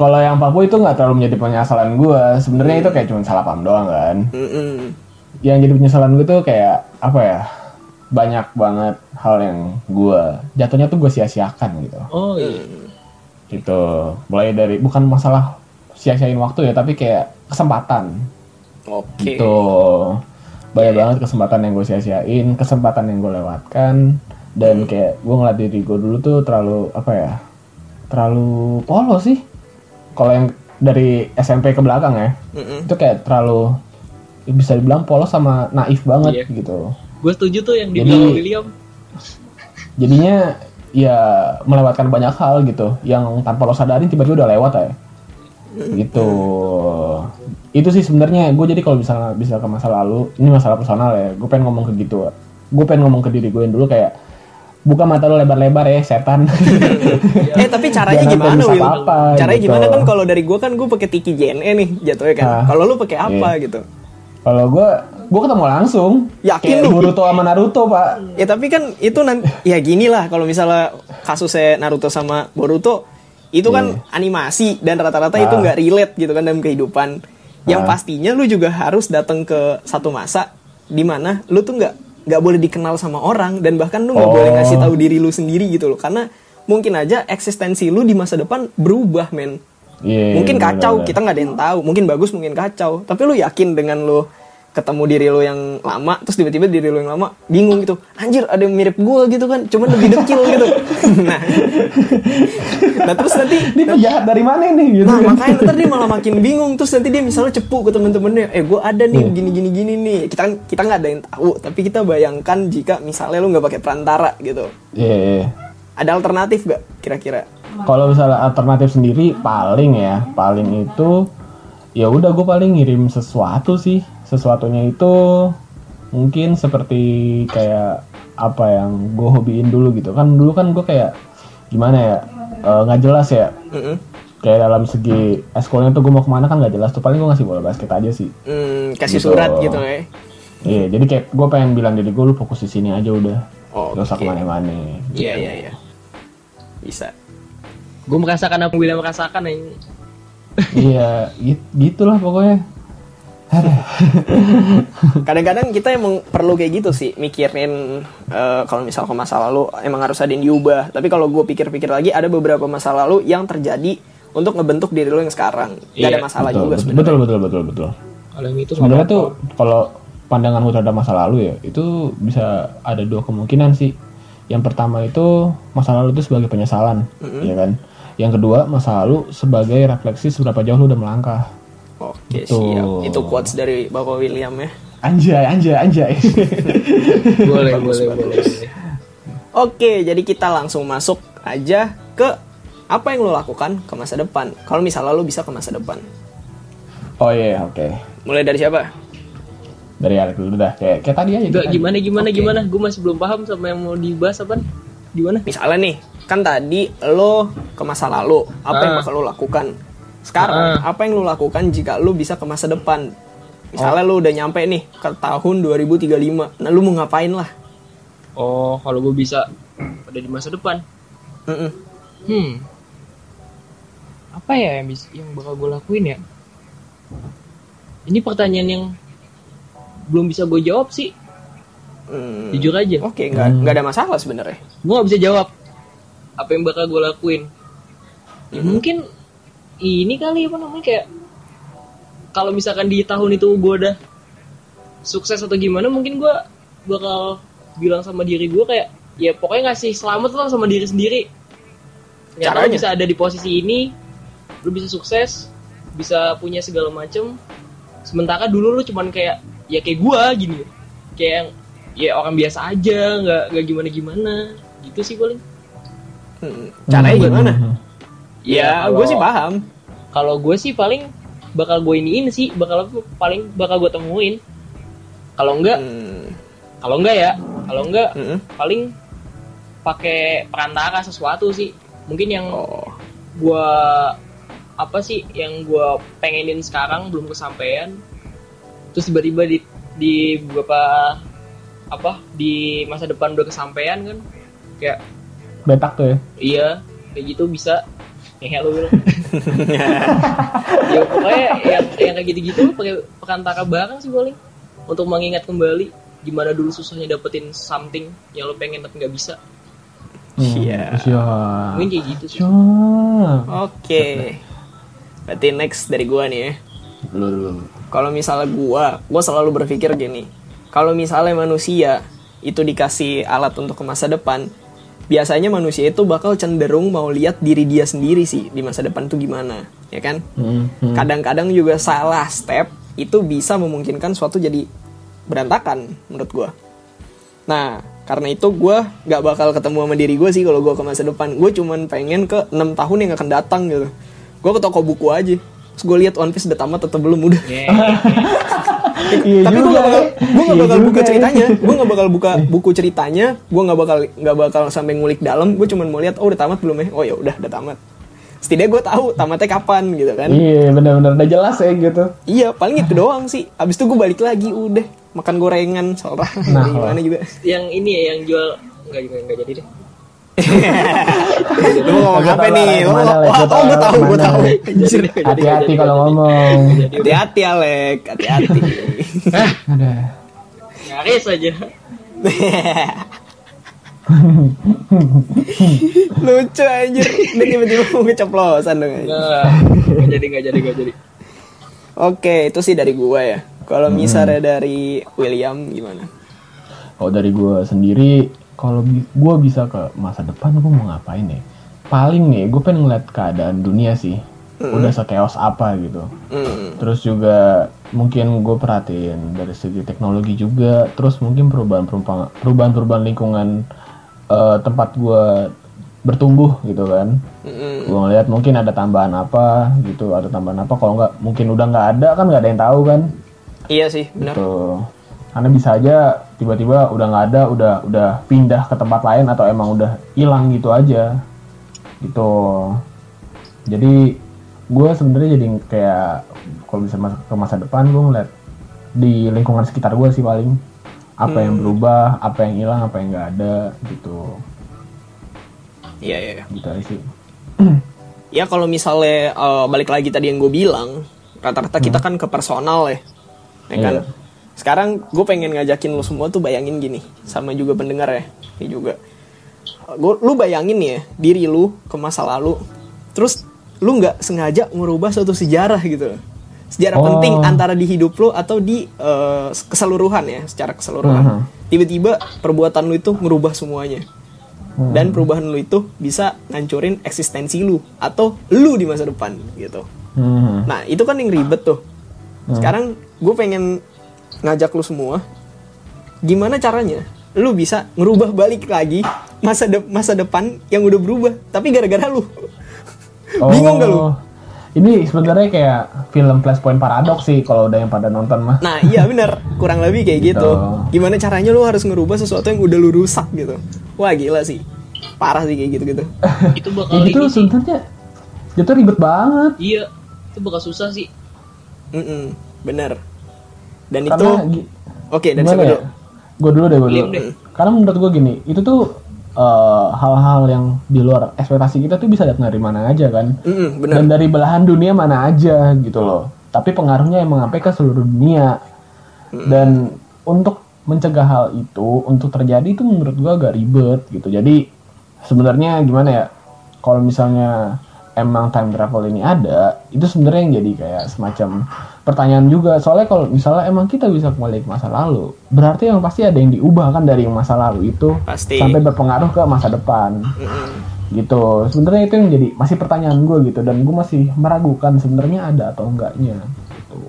Kalau yang Papua itu nggak terlalu menjadi penyesalan gue. Sebenarnya itu kayak cuma salah paham doang kan. Mm-mm. Yang jadi penyesalan gue tuh kayak apa ya? Banyak banget hal yang gue jatuhnya tuh gue sia-siakan gitu. Oh iya. Gitu. Mulai dari bukan masalah sia-siain waktu ya, tapi kayak kesempatan. Oke. Gitu. Banyak banget kesempatan yang gue sia-siain, kesempatan yang gue lewatkan, dan kayak gue ngeliat diri gue dulu tuh terlalu apa ya, terlalu polos sih. Kalau yang dari SMP ke belakang ya, Mm-mm. itu kayak terlalu bisa dibilang polos sama naif banget Iya. gitu. Gue setuju tuh yang Jadi- dibilang William. Jadinya ya melewatkan banyak hal gitu yang tanpa lo sadarin tiba-tiba udah lewat ya gitu itu sih sebenarnya gue jadi kalau bisa bisa ke masa lalu ini masalah personal ya gue pengen ngomong ke gitu gue pengen ngomong ke diri gue yang dulu kayak buka mata lo lebar-lebar ya setan eh tapi caranya Jangan gimana Will? apa-apa, caranya gitu. gimana kan kalau dari gue kan gue pakai tiki JNE nih jatuhnya kan. Ah. Kalau lu pakai apa Iya. gitu? kalau gue gue ketemu langsung Yakin kayak lu? Boruto sama Naruto pak Ya tapi kan itu nanti ya gini lah kalau misalnya kasusnya Naruto sama Boruto itu kan animasi dan rata-rata itu Iya. Ah. nggak relate gitu kan dalam kehidupan. Yang Ah. pastinya lu juga harus datang ke satu masa di mana lu tuh nggak nggak boleh dikenal sama orang dan bahkan lu nggak Oh. boleh ngasih tahu diri lu sendiri gitu loh karena mungkin aja eksistensi lu di masa depan berubah men. Iya, mungkin bener, kacau bener. kita nggak ada yang tahu mungkin bagus mungkin kacau tapi lu yakin dengan lu ketemu diri lu yang lama terus tiba-tiba diri lu yang lama bingung gitu anjir ada yang mirip gua gitu kan cuman lebih dekil gitu nah nah terus nanti ini penjahat dari mana nih gitu nah kan. makanya ntar dia malah makin bingung terus nanti dia misalnya cepu ke temen-temennya eh gua ada nih Hmm. gini gini gini nih kita kan kita nggak ada yang tahu tapi kita bayangkan jika misalnya lu nggak pakai perantara gitu Iya, iya. ada alternatif gak kira-kira Kalau misalnya alternatif sendiri paling ya, paling itu ya udah gue paling ngirim sesuatu sih. Sesuatunya itu mungkin seperti kayak apa yang gue hobiin dulu gitu. Kan dulu kan gue kayak gimana ya eh, nggak jelas ya. Mm-mm. kayak dalam segi eskolnya tuh gue mau ke mana kan nggak jelas tuh. Paling gue ngasih bola basket aja sih. Hmm, kasih Gitu. surat gitu ya iya jadi kayak gue pengen bilang diri gue lu fokus di sini aja udah. Oh, gak usah oke. ke mana-mana. Iya iya iya. Bisa. Gue merasakan apa yang William merasakan yang iya gitu, gitulah pokoknya kadang-kadang kita emang perlu kayak gitu sih mikirin eh, kalau misal ke masa lalu emang harus ada yang diubah. Tapi kalau gue pikir-pikir lagi ada beberapa masa lalu yang terjadi untuk ngebentuk diri lo yang sekarang. Gak ada Iya, masalah betul, juga betul, sebenarnya. betul betul betul betul. Kalau yang itu sebenarnya tuh kalau pandanganmu terhadap masa lalu ya itu bisa ada dua kemungkinan sih. Yang pertama itu masa lalu itu sebagai penyesalan ya kan? Yang kedua masa lalu sebagai refleksi seberapa jauh lu udah melangkah oke Betul. siap itu quotes dari bapak William ya. Anjay anjay anjay. Boleh boleh boleh oke jadi kita langsung masuk aja ke apa yang lo lakukan ke masa depan. Kalau misalnya lo bisa ke masa depan. Oh iya oke. Mulai dari siapa? Dari Alek dulu dah. Kayak kayak tadi aja kayak gimana gimana Oke. gimana? Gue masih belum paham sama yang mau dibahas apa gimana? Misalnya nih kan tadi lo ke masa lalu. Apa yang Ah. bakal lo lakukan sekarang apa yang lo lakukan jika lo bisa ke masa depan? Misalnya lo udah nyampe nih ke tahun 2035 nah lo mau ngapain lah? Oh kalau gue bisa ada di masa depan? Mm-mm. hmm. Apa ya yang bisa yang bakal gue lakuin ya? Ini pertanyaan yang belum bisa gue jawab sih. Hmm. jujur aja. Oke nggak nggak ada masalah sebenarnya. Gue gak bisa jawab. Apa yang bakal gue lakuin? Ya mungkin ini kali apa namanya kayak kalau misalkan di tahun itu gue udah sukses atau gimana mungkin gue bakal bilang sama diri gue kayak ya pokoknya ngasih selamat lah sama diri sendiri. Ternyata lu Caranya? bisa ada di posisi ini lu bisa sukses bisa punya segala macem. Sementara dulu lu cuman kayak ya kayak gue gini. Kayak yang ya orang biasa aja nggak nggak gimana gimana gitu sih paling. Hmm. caranya gimana ya, kalau- gue sih paham. kalau gue sih paling bakal gue iniin sih bakal paling bakal gue temuin. Kalau enggak Hmm. kalau enggak ya kalau enggak Mm-mm. paling pakai perantara sesuatu sih. Mungkin yang oh. gue apa sih yang gue pengenin sekarang belum kesampaian. Terus tiba-tiba di di beberapa apa di masa depan udah kesampaian kan kayak betak tuh ya? Iya kayak gitu bisa kayak lu bilang. Ya pokoknya yang, yang kayak gitu-gitu pakai perantara bareng sih paling. Untuk mengingat kembali gimana dulu susahnya dapetin something yang lo pengen tapi nggak bisa. Siap. siap. Mungkin kayak gitu sih. Oke. Berarti next dari gue nih ya. Lu lu. Kalau misalnya gua gua selalu berpikir gini. Kalau misalnya manusia itu dikasih alat untuk ke masa depan biasanya manusia itu bakal cenderung mau lihat diri dia sendiri sih di masa depan tuh gimana ya kan? Hmm, hmm. kadang-kadang juga salah step itu bisa memungkinkan suatu jadi berantakan menurut gua. Nah karena itu gue nggak bakal ketemu sama diri gue sih kalau gue ke masa depan. Gue cuman pengen ke enam tahun yang akan datang gitu. Gue ke toko buku aja. Terus gue lihat One Piece udah tamat atau belum udah Iya tapi gue gak bakal gue gak Iya bakal buka ceritanya. Gue gak bakal buka buku ceritanya. Gue gak bakal nggak bakal sampai ngulik dalam. Gue cuman mau lihat oh udah tamat belum ya? Oh ya udah udah tamat. Setidaknya gue tahu tamatnya kapan gitu kan. Iya benar-benar. Udah jelas ya gitu. iya paling itu doang sih. Abis itu gue balik lagi udah. Makan gorengan soalnya. Nah, gimana juga. Yang ini ya yang jual enggak juga enggak jadi deh lu mau ngomong Gua apa nih Lu Gua oh gue tahu gue tahu. Hati-hati kalau ngomong. hati-hati Alek hati-hati Ada. nyaris aja lucu anjir Dia tiba-tiba mau keceplosan dong enggak jadi enggak jadi enggak jadi Oke, itu sih dari gua ya. Kalau Hmm. misalnya dari William gimana? Kalau dari gue sendiri, kalau bi- gue bisa ke masa depan, gue mau ngapain ya? Paling nih, gue pengen ngeliat keadaan dunia sih. Udah sekeos apa gitu. Hmm. Terus juga mungkin gue perhatiin dari segi teknologi juga. Terus mungkin perubahan-perubahan perubahan-perubahan lingkungan eh, tempat gue bertumbuh gitu kan. Mm-mm. Gue ngeliat mungkin ada tambahan apa gitu, ada tambahan apa. Kalau nggak mungkin udah nggak ada kan nggak ada yang tahu kan. Iya sih, benar. Gitu. Karena bisa aja tiba-tiba udah nggak ada, udah udah pindah ke tempat lain atau emang udah hilang gitu aja. Gitu. Jadi gue sebenarnya jadi kayak kalau bisa masuk ke masa depan gue ngeliat di lingkungan sekitar gue sih paling apa yang berubah, apa yang hilang, apa yang nggak ada gitu. Iya, iya. iya. Gitu aja sih. Ya kalau misalnya eh, balik lagi tadi yang gue bilang, rata-rata kita kan ke personal ya. Ya kan? Iya. Sekarang gue pengen ngajakin lu semua tuh bayangin gini, sama juga pendengar ya, ini juga. Gua, lu bayangin ya diri lu ke masa lalu, terus lu nggak sengaja merubah suatu sejarah gitu. Sejarah Oh. penting antara di hidup lu atau di eh, keseluruhan ya, secara keseluruhan. Mhm. Tiba-tiba perbuatan lu itu merubah semuanya. Dan perubahan lu itu bisa ngancurin eksistensi lu atau lu di masa depan gitu. Hmm. Nah, itu kan yang ribet tuh. Sekarang gue pengen ngajak lu semua gimana caranya lu bisa ngerubah balik lagi masa de- masa depan yang udah berubah tapi gara-gara lu. Bingung gak lu? Oh, Ini sebenarnya kayak film Flashpoint Paradox sih kalau udah yang pada nonton mah. Nah, iya bener kurang lebih kayak gitu. Gitu. Gimana caranya lu harus ngerubah sesuatu yang udah lu rusak gitu. Wah, gila sih. Parah sih kayak gitu-gitu. itu bakal Ya gitu sebenarnya itu ribet banget. iya itu bakal susah sih Mm-mm, bener. Dan Karena itu Oke, dari gimana siapa ya? dulu? Gue dulu deh, gue dulu. deh. Karena menurut gue gini, itu tuh eh, hal-hal yang di luar ekspektasi kita tuh bisa datang dari mana aja kan. Mm-mm, bener. Dan dari belahan dunia mana aja gitu loh. Tapi pengaruhnya emang sampai ke seluruh dunia. Dan untuk mencegah hal itu, untuk terjadi itu menurut gue agak ribet gitu. Jadi sebenarnya gimana ya? Kalau misalnya emang time travel ini ada, itu sebenarnya yang jadi kayak semacam pertanyaan juga. Soalnya kalau misalnya emang kita bisa kembali ke masa lalu, berarti yang pasti ada yang diubah kan dari yang masa lalu itu Pasti. sampai berpengaruh ke masa depan Mm-mm. gitu sebenarnya itu yang jadi masih pertanyaan gue gitu dan gue masih meragukan sebenarnya ada atau enggaknya gitu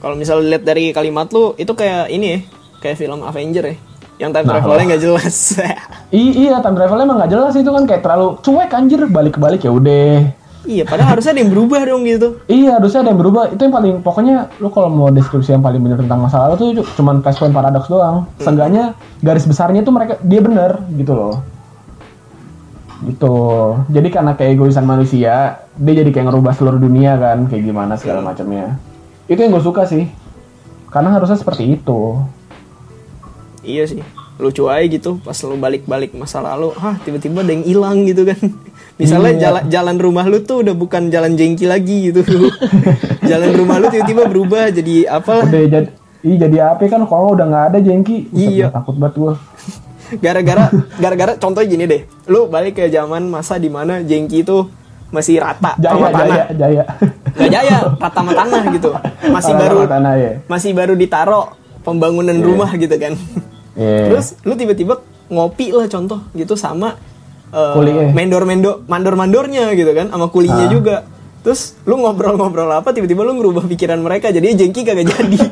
Kalau misal lihat dari kalimat lu itu kayak ini ya, kayak film Avenger ya. Yang time Nah, travelnya nggak jelas. I- iya time travelnya emang nggak jelas itu kan kayak terlalu cuek anjir balik balik ya udah. Iya, padahal harusnya ada yang berubah dong gitu. iya harusnya ada yang berubah. Itu yang paling pokoknya lu kalau mau deskripsi yang paling benar tentang masa lalu tuh cu- cuman flashpoint paradox doang. Seenggaknya garis besarnya tuh mereka dia bener gitu loh. Gitu. Jadi karena keegoisan manusia dia jadi kayak ngerubah seluruh dunia kan kayak gimana segala macamnya. Itu yang gue suka sih. Karena harusnya seperti itu Iya sih. Lucu aja gitu pas lu balik-balik masa lalu, hah tiba-tiba ada yang hilang gitu kan. Misalnya Iya. jalan jalan rumah lu tuh udah bukan jalan jengki lagi gitu. jalan rumah lu tiba-tiba berubah jadi apa? udah jadi Ih jadi apa kan kalau udah nggak ada jengki Iya. gua takut banget gue Gara-gara gara-gara contohnya gini deh. Lu balik ke zaman masa di mana jengki itu masih rata jaya sama jaya tanah. jaya Gak jaya, rata sama tanah gitu. Masih Rata baru tanah, ya. masih baru ditaro pembangunan rumah gitu kan. Iya. Terus lu tiba-tiba ngopi lah contoh gitu sama eh, Kulinya. mendor-mendor mandor-mandornya gitu kan sama kulinya Ah. juga. Terus lu ngobrol-ngobrol apa tiba-tiba lu ngerubah pikiran mereka jadi jengki kagak jadi.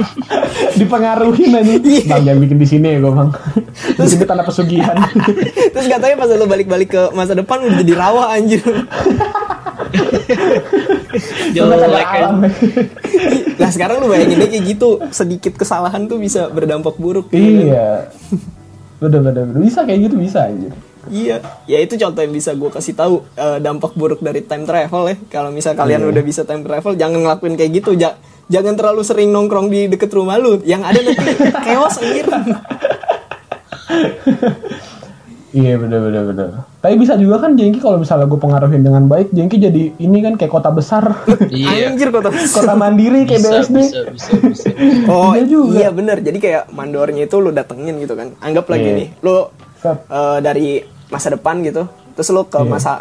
Dipengaruhi nanti. Bang jangan bikin di sini ya gue bang. Terus itu tanda pesugihan. Terus katanya pas lu balik-balik ke masa depan udah jadi rawa anjir. Jelek kan. alam. Nah sekarang lu bayangin deh kayak gitu sedikit kesalahan tuh bisa berdampak buruk. gitu kan. Iya. Bener bener bener. bisa kayak gitu bisa aja. Iya, ya itu contoh yang bisa gue kasih tahu eh, dampak buruk dari time travel ya. Kalau misal kalian udah bisa time travel, jangan ngelakuin kayak gitu. Ja- jangan terlalu sering nongkrong di deket rumah lu. Yang ada nanti chaos anjir. Iya bener bener bener. Tapi bisa juga kan Jengki kalau misalnya gue pengaruhin dengan baik, Jengki jadi ini kan kayak kota besar, Iya. Anjir kota kota mandiri kayak Bisa, BSD. bisa, bisa, bisa. Oh Iya juga. iya bener. Jadi kayak mandornya itu lu datengin gitu kan. Anggap lagi Iya. nih, lu eh, dari masa depan gitu. Terus lu ke Iya. masa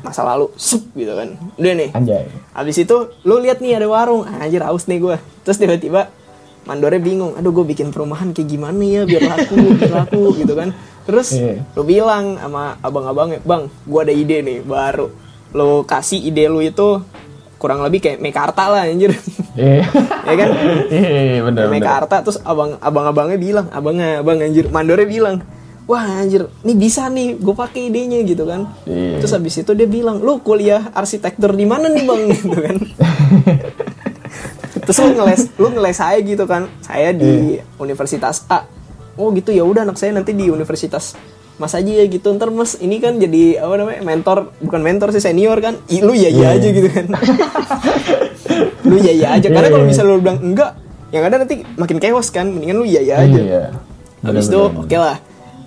masa lalu, sup gitu kan. Udah nih. Anjay. Habis itu lu lihat nih ada warung, anjir haus nih gue. Terus tiba-tiba mandornya bingung, aduh gue bikin perumahan kayak gimana ya biar laku, biar laku gitu kan. Terus Iya. lu bilang sama abang-abangnya, bang, gue ada ide nih baru. Lu kasih ide lu itu kurang lebih kayak Mekarta lah anjir. Iya. ya kan? Iya bener bener. Mekarta terus abang abang-abangnya bilang, abangnya abang anjir, mandornya bilang, wah anjir, ini bisa nih, gue pakai idenya gitu kan. Iya. Terus habis itu dia bilang, lu kuliah arsitektur di mana nih bang, gitu kan. Terus lu ngeles, lu ngeles saya gitu kan, saya di Universitas A. Oh gitu ya udah anak saya nanti di Universitas Mas aja ya gitu ntar mas ini kan jadi apa namanya mentor bukan mentor sih senior kan Ih, lu ya ya aja gitu kan lu ya ya aja karena Iya, kalau iya. misalnya lu bilang enggak yang ada nanti makin chaos kan mendingan lu ya ya aja Iya. habis itu oke lah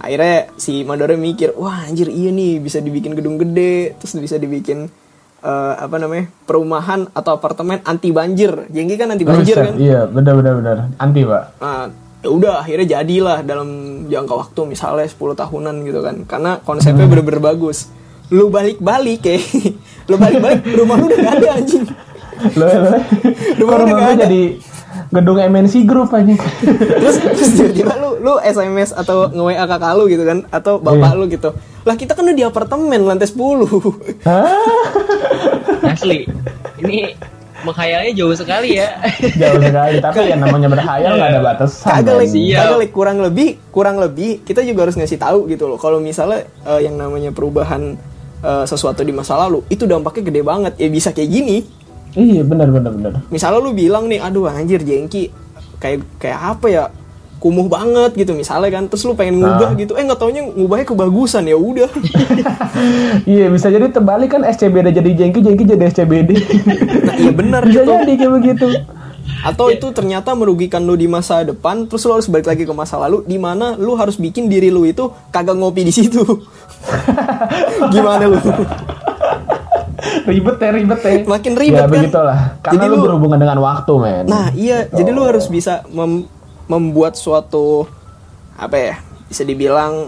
akhirnya si Madore mikir wah anjir iya nih bisa dibikin gedung gede terus bisa dibikin eh, apa namanya perumahan atau apartemen anti banjir Jengki kan anti banjir kan Iya bener bener bener. Anti pak. Nah, ya udah akhirnya jadilah dalam jangka waktu misalnya 10 tahunan gitu kan. Karena konsepnya Hmm. bener-bener bagus. Lu balik-balik kayak lu balik-balik rumah lu udah gak ada anjing. Lo lo. Rumah udah Rumah nggak gue ada. jadi gedung MNC Group aja. Terus terus tiba-tiba lu lu SMS atau nge-WA kakak lu gitu kan atau Iya. bapak lu gitu. Lah kita kan udah di apartemen lantai 10. Asli. Ini menghayalnya jauh sekali ya. Jauh sekali. Tapi yang namanya berhayal nggak ada batasan. kagak like, Siap. kagak like, kurang lebih kurang lebih kita juga harus ngasih tahu gitu loh kalau misalnya eh, yang namanya perubahan eh, sesuatu di masa lalu itu dampaknya gede banget ya bisa kayak gini Iya bener bener bener. misalnya lu bilang nih aduh anjir jengki kayak kayak apa ya kumuh banget gitu misalnya kan terus lu pengen ngubah Ah. gitu eh nggak taunya ngubahnya kebagusan ya udah Iya bisa jadi terbalik kan SCBD jadi jengki jengki jadi SCBD. nah iya benar bisa gitu jadi kayak begitu. atau itu ternyata merugikan lu di masa depan terus lu harus balik lagi ke masa lalu di mana lu harus bikin diri lu itu kagak ngopi di situ gimana lu ribet ya ribet ya. Makin ribet, ya, kan? begitulah. Karena Jadi lu, lu- berhubungan dengan waktu men. Nah iya, jadi lu harus bisa mem- membuat suatu apa ya bisa dibilang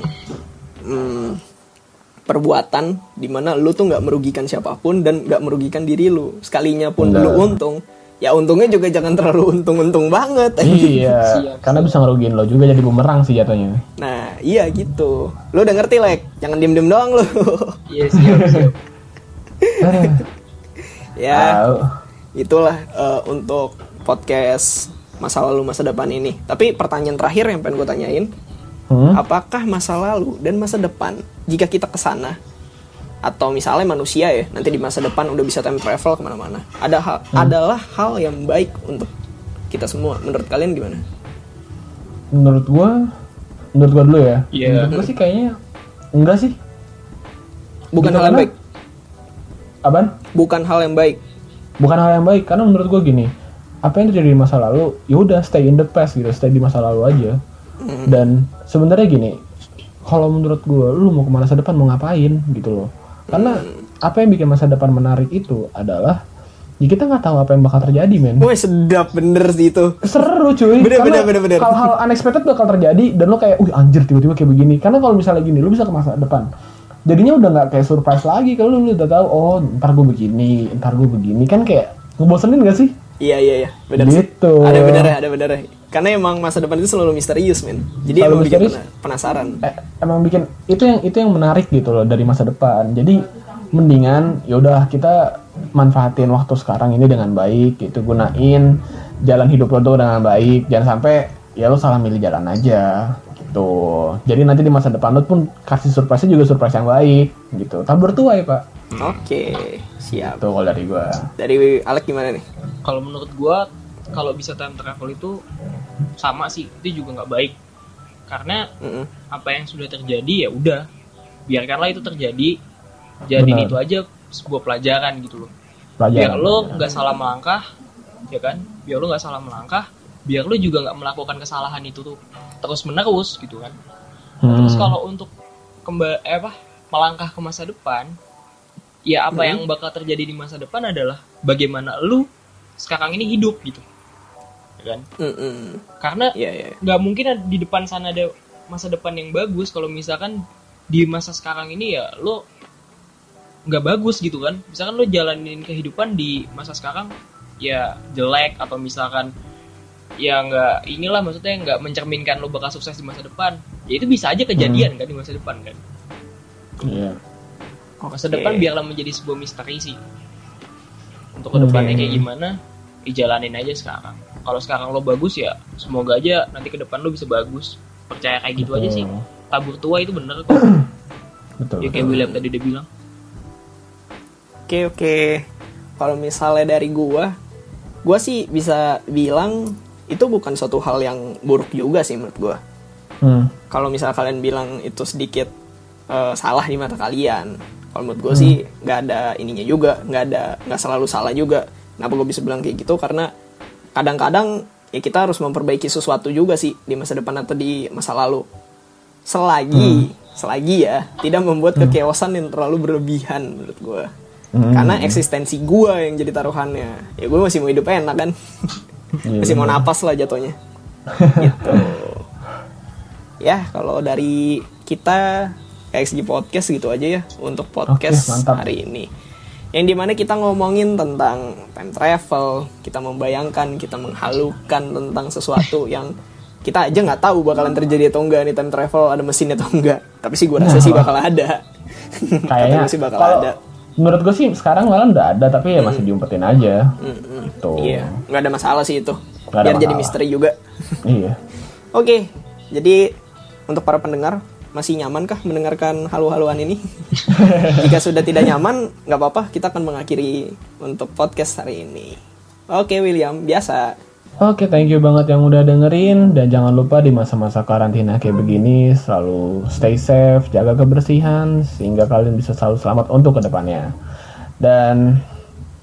hmm, perbuatan di mana lu tuh nggak merugikan siapa pun dan nggak merugikan diri lu sekalinya pun Benar. lu untung ya untungnya juga jangan terlalu untung-untung banget Iya, karena bisa ngerugiin lo juga jadi bumerang sih jatuhnya. nah iya gitu lu udah ngerti lek jangan diem diem doang lu Iya siap siap. Ya tahu. itulah eh, untuk podcast masa lalu masa depan ini tapi pertanyaan terakhir yang pengen gue tanyain Hmm? apakah masa lalu dan masa depan jika kita ke sana atau misalnya manusia ya nanti di masa depan udah bisa time travel ke mana-mana ada hal, adalah hal yang baik untuk kita semua menurut kalian gimana Menurut gua, menurut gua dulu ya. Iya. Menurut gua sih kayaknya enggak sih. bukan hal yang baik Apaan? bukan hal yang baik Bukan hal yang baik karena menurut gua gini. Apa yang terjadi di masa lalu, ya udah stay in the past gitu, stay di masa lalu aja. Hmm. Dan sebenarnya gini, kalau menurut gua lu mau ke masa depan mau ngapain gitu loh. Karena Hmm. apa yang bikin masa depan menarik itu adalah ya kita nggak tahu apa yang bakal terjadi men. Wah sedap bener sih itu seru cuy Bener, Karena bener, bener, bener. hal-hal unexpected bakal terjadi dan lo kayak wih anjir tiba-tiba kayak begini karena kalau misalnya gini lo bisa ke masa depan jadinya udah nggak kayak surprise lagi kalau lu udah tahu oh ntar gue begini ntar gue begini. Kan kayak ngebosenin gak sih? Iya iya iya. Bener sih. Gitu. ada bener ada bener karena emang masa depan itu selalu misterius men. Jadi Selalu emang bikin misterius. pena- penasaran. Eh, emang bikin itu yang itu yang menarik gitu loh dari masa depan. Jadi mendingan ya udah kita manfaatin waktu sekarang ini dengan baik gitu. Gunain jalan hidup lo tuh dengan baik. Jangan sampai ya lo salah milih jalan aja gitu. Jadi nanti di masa depan lo pun kasih surprise juga surprise yang baik gitu. Tabur tua ya pak. Oke, siap. itu kalau dari gua. Dari Alek gimana nih? kalau menurut gua kalau bisa time travel itu sama sih itu juga nggak baik. Karena Mm-mm. apa yang sudah terjadi ya udah. Biarkanlah itu terjadi. Jadiin Benar. itu aja sebuah pelajaran gitu loh. Pelajaran. biar lo nggak salah melangkah ya kan? Biar lo nggak salah melangkah biar lo juga nggak melakukan kesalahan itu tuh terus menerus gitu kan Hmm. terus kalau untuk kembali eh, apa melangkah ke masa depan ya apa yang bakal terjadi di masa depan adalah bagaimana lu sekarang ini hidup gitu ya kan Mm-mm. karena Iya, iya. nggak mungkin ada- di depan sana ada masa depan yang bagus kalau misalkan di masa sekarang ini ya lo nggak bagus gitu kan misalkan lo jalanin kehidupan di masa sekarang ya jelek atau misalkan ya nggak inilah maksudnya nggak mencerminkan lo bakal sukses di masa depan ya itu bisa aja kejadian kan di masa depan kan Iya. masa Oke. depan biarlah menjadi sebuah misteri sih untuk ke depannya Oke. kayak gimana dijalanin aja sekarang kalau sekarang lo bagus ya semoga aja nanti ke depan lo bisa bagus percaya kayak gitu aja sih Betul. tabur tua itu bener kok betul ya kayak William tadi udah bilang Oke, oke. Kalau misalnya dari gua, gua sih bisa bilang itu bukan suatu hal yang buruk juga sih menurut gua. Hmm. Kalau misal kalian bilang itu sedikit eh, salah di mata kalian, kalau menurut gue sih nggak ada ininya juga, nggak ada nggak selalu salah juga. Kenapa gue bisa bilang kayak gitu? Karena kadang-kadang ya kita harus memperbaiki sesuatu juga sih di masa depan atau di masa lalu. Selagi, selagi ya tidak membuat kekeosan yang terlalu berlebihan menurut gue. Hmm. Karena eksistensi gue yang jadi taruhannya. Ya gue masih mau hidup enak kan. Iya, masih mau napas lah jatuhnya. gitu. Ya, kalau dari kita KXG Podcast gitu aja ya untuk podcast mantap. hari ini. Yang di mana kita ngomongin tentang time travel, kita membayangkan, kita menghalukan tentang sesuatu yang kita aja nggak tahu bakalan terjadi atau enggak nih time travel ada mesin atau enggak. Tapi sih gue rasa sih bakal ada. Kayaknya sih bakal kalau ada. Menurut gue sih sekarang malah udah ada tapi ya masih diumpetin aja tuh Iya, nggak ada masalah sih itu. Nggak Biar jadi misteri juga. iya Oke, jadi untuk para pendengar masih nyaman kah mendengarkan halu-haluan ini? Jika sudah tidak nyaman, nggak apa-apa, kita akan mengakhiri untuk podcast hari ini. Oke, William, biasa. Oke, thank you banget yang udah dengerin dan jangan lupa di masa-masa karantina kayak begini selalu stay safe, jaga kebersihan sehingga kalian bisa selalu selamat untuk ke depannya. Dan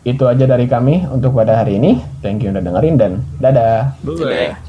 itu aja dari kami untuk pada hari ini. Thank you udah dengerin dan dadah. Dadah.